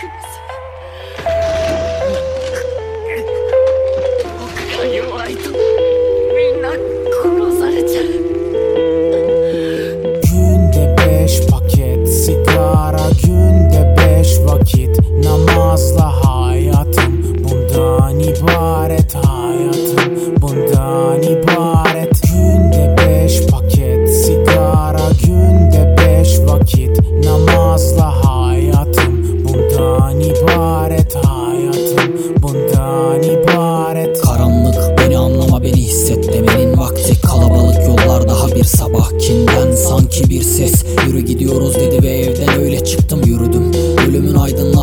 goodness. Bundan ibaret. Karanlık beni anlama beni hisset demenin vakti. Kalabalık yollar daha bir sabah. Kinden sanki bir ses. Yürü gidiyoruz dedi ve evden öyle çıktım yürüdüm. Ölümün aydınlattığı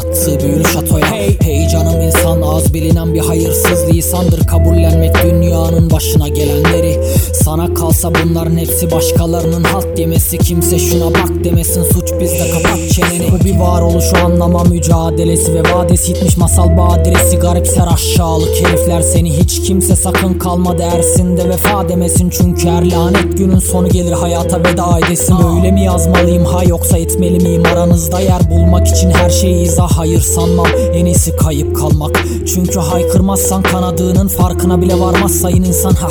bilinen bir hayırsız lisandır Kabullenmek dünyanın başına gelenleri. Sana kalsa bunların hepsi başkalarının halt yemesi. Kimse şuna bak demesin. Suç bizde kapat çeneni. Bu bir varoluşu anlama mücadelesi ve vadesi yitmiş masal badiresi. Garipser aşağılık herifler seni. Hiç kimse sakın kalma dersinde vefa demesin. Çünkü her lanet günün sonu gelir hayata veda edesin. Öyle mi yazmalıyım? Ha yoksa etmeli miyim? Aranızda yer bulmak için her şeyi izah hayır sanmam. En iyisi kayıp kalmak. Çünkü haykırmazsan kanadığının farkına bile varmaz sayın insan. Ha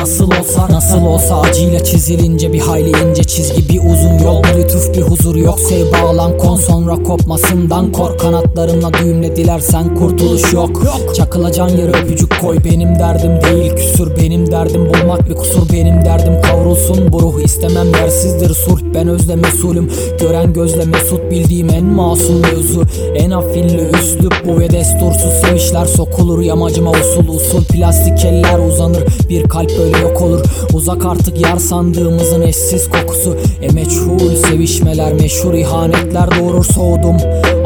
Nasıl olsa nasıl olsa acıyla çizilince bir hayli ince çizgi bir uzun yol Bir lütuf bir huzur yok. Sev bağlan kon sonra kopmasından kor Kanatlarınla düğümle dilersen kurtuluş yok. Çakılacağın yere öpücük koy benim derdim değil küsür Benim derdim bulmak bir kusur benim derdim kavrulsun. Bu ruh istemem yersizdir sulh. Ben özle mesulüm Gören gözle mesut bildiğim en masum mevzu. En afilli üslup bu ve destursuz sevişler sokulur Yamacıma usul usul plastik eller uzanır. Bir kalp böyle yok olur. Uzak artık yar sandığımızın eşsiz kokusu. E meçhul sevişmeler meşhur ihanetler doğurur soğudum.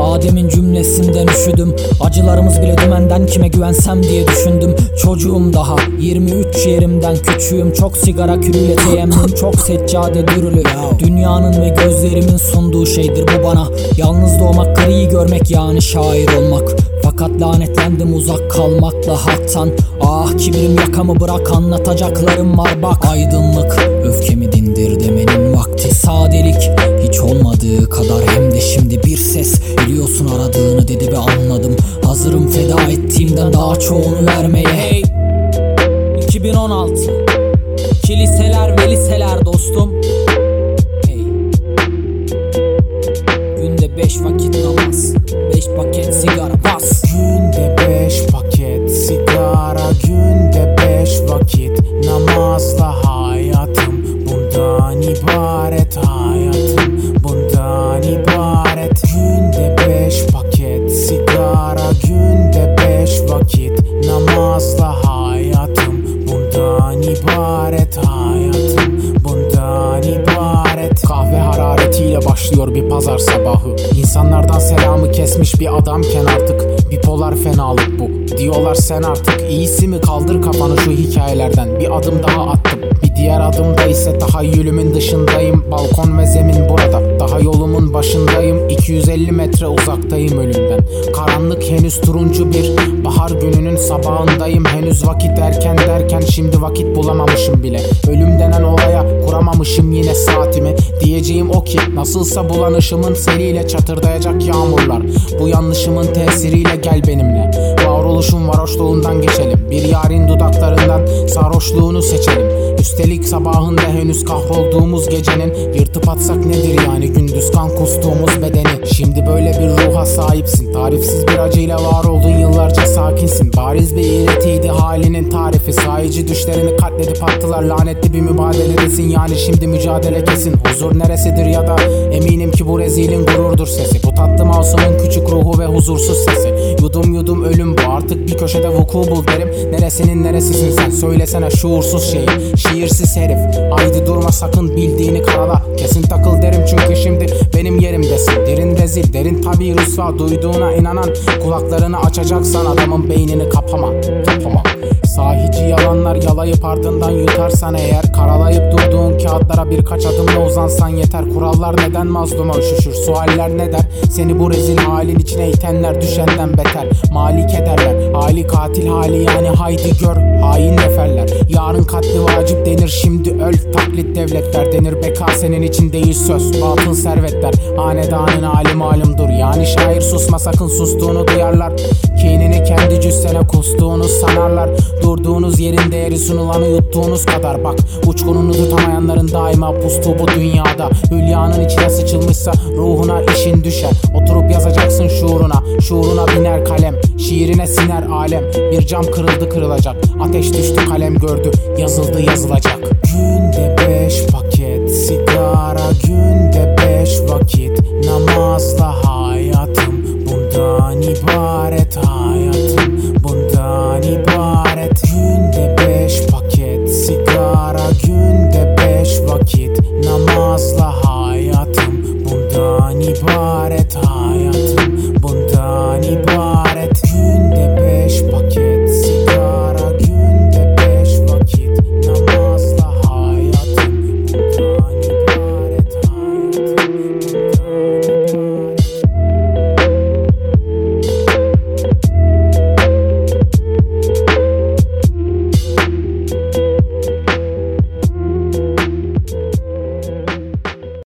Adem'in cümlesinden üşüdüm. Acılarımız bile dümenden kime güvensem diye düşündüm. Çocuğum daha 23 yerimden küçüğüm. Çok sigara külüyle teyemmüm Çok seccade dürülü. Dünyanın ve gözlerimin sunduğu şeydir bu bana. Yalnız doğmak griyi görmek yani şair olmak fakat lanetlendim uzak kalmakla haktan. Ah kibrim yakamı bırak anlatacaklarım var. Bak Aydınlık öfkemi dindir demenin vakti. Sadelik hiç olmadığı kadar. Hem de şimdi bir ses. Biliyorsun aradığını dedi ve anladım. Hazırım feda ettiğimden daha çoğunu vermeye. Hey! 2016 Kiliseler ve liseler dostum. Hey! Günde beş vakit namaz Beş paket ibaret hayatım. Bundan ibaret. Günde beş paket sigara Günde beş vakit namazla hayatım. Bundan ibaret hayatım. Bundan ibaret. Kahve hararetiyle başlıyor bir pazar sabahı. İnsanlardan selamı kesmiş bir adamken artık Bipolar fenalık bu Diyorlar sen artık iyisi mi? Kaldır kafanı şu hikayelerden. Bir adım daha attım. Bir diğer adımda ise tahayyülümün dışındayım. Balkon ve zemin burada. Daha yolumun başındayım. 250 metre uzaktayım ölümden. Karanlık henüz turuncu bir bahar gününün sabahındayım. Henüz vakit erken derken şimdi vakit bulamamışım bile. Ölüm denen olaya kuramamışım yine saatimi. Diyeceğim o ki nasılsa bulanışımın seliyle çatırdayacak yağmurlar. Bu yanlışımın tesiriyle gel benimle Varoluşun varoşluğundan geçelim. Bir yarın dudaklarından sarhoşluğunu seçelim. Üstelik sabahında henüz kahrolduğumuz gecenin Yırtıp atsak nedir yani? Gündüz kan kustuğumuz bedeni. Şimdi böyle bir ruha sahipsin. Tarifsiz bir acıyla var oldun yıllarca sakinsin. Bariz bir iğretiydi halinin tarifi. Sahici düşlerini katledip attılar. Lanetli bir mübadeledesin Yani şimdi mücadele kesin. Huzur neresidir ya da eminim ki bu rezilin gururdur sesi. Bu tatlı masumun küçük ruhu ve huzursuz sesi. Yudum yudum ölüm bu artık bir köşede vuku bul derim. Neresinin neresisin sen? Söylesene şuursuz şey Şiirsiz herif. Haydi durma sakın bildiğini karala. Kesin takıl derim çünkü şimdi benim yerimdesin. Derin rezil derin tabi rüsva duyduğuna inanan Kulaklarını açacaksan adamın beynini kapama. Kapama Sahici yalanlar yalayıp ardından yutarsan eğer Karalayıp durduğun kağıtlara birkaç adımla uzansan yeter. Kurallar neden mazluma üşüşür sualler ne der? Seni bu rezil halin içine itenler düşenden beter. Malik ederler hali katil hali yani haydi gör hain neferler. Yarın katli vacip denir şimdi öl taklit devletler denir. Beka senin için değil söz batıl servetler. Hanedanın hali malumdur ya Yani şair susma sakın sustuğunu duyarlar Kinini kendi cüssene kustuğunu sanarlar. Durduğunuz yerin değeri sunulanı yuttuğunuz kadar. Bak uçkununu tutamayanların daima pustu bu dünyada. Hülyanın içine sıçılmışsa ruhuna işin düşer. Oturup yazacaksın şuuruna. Şuuruna biner kalem. Şiirine siner alem. Bir cam kırıldı kırılacak. Ateş düştü kalem gördü. Yazıldı yazılacak. Günde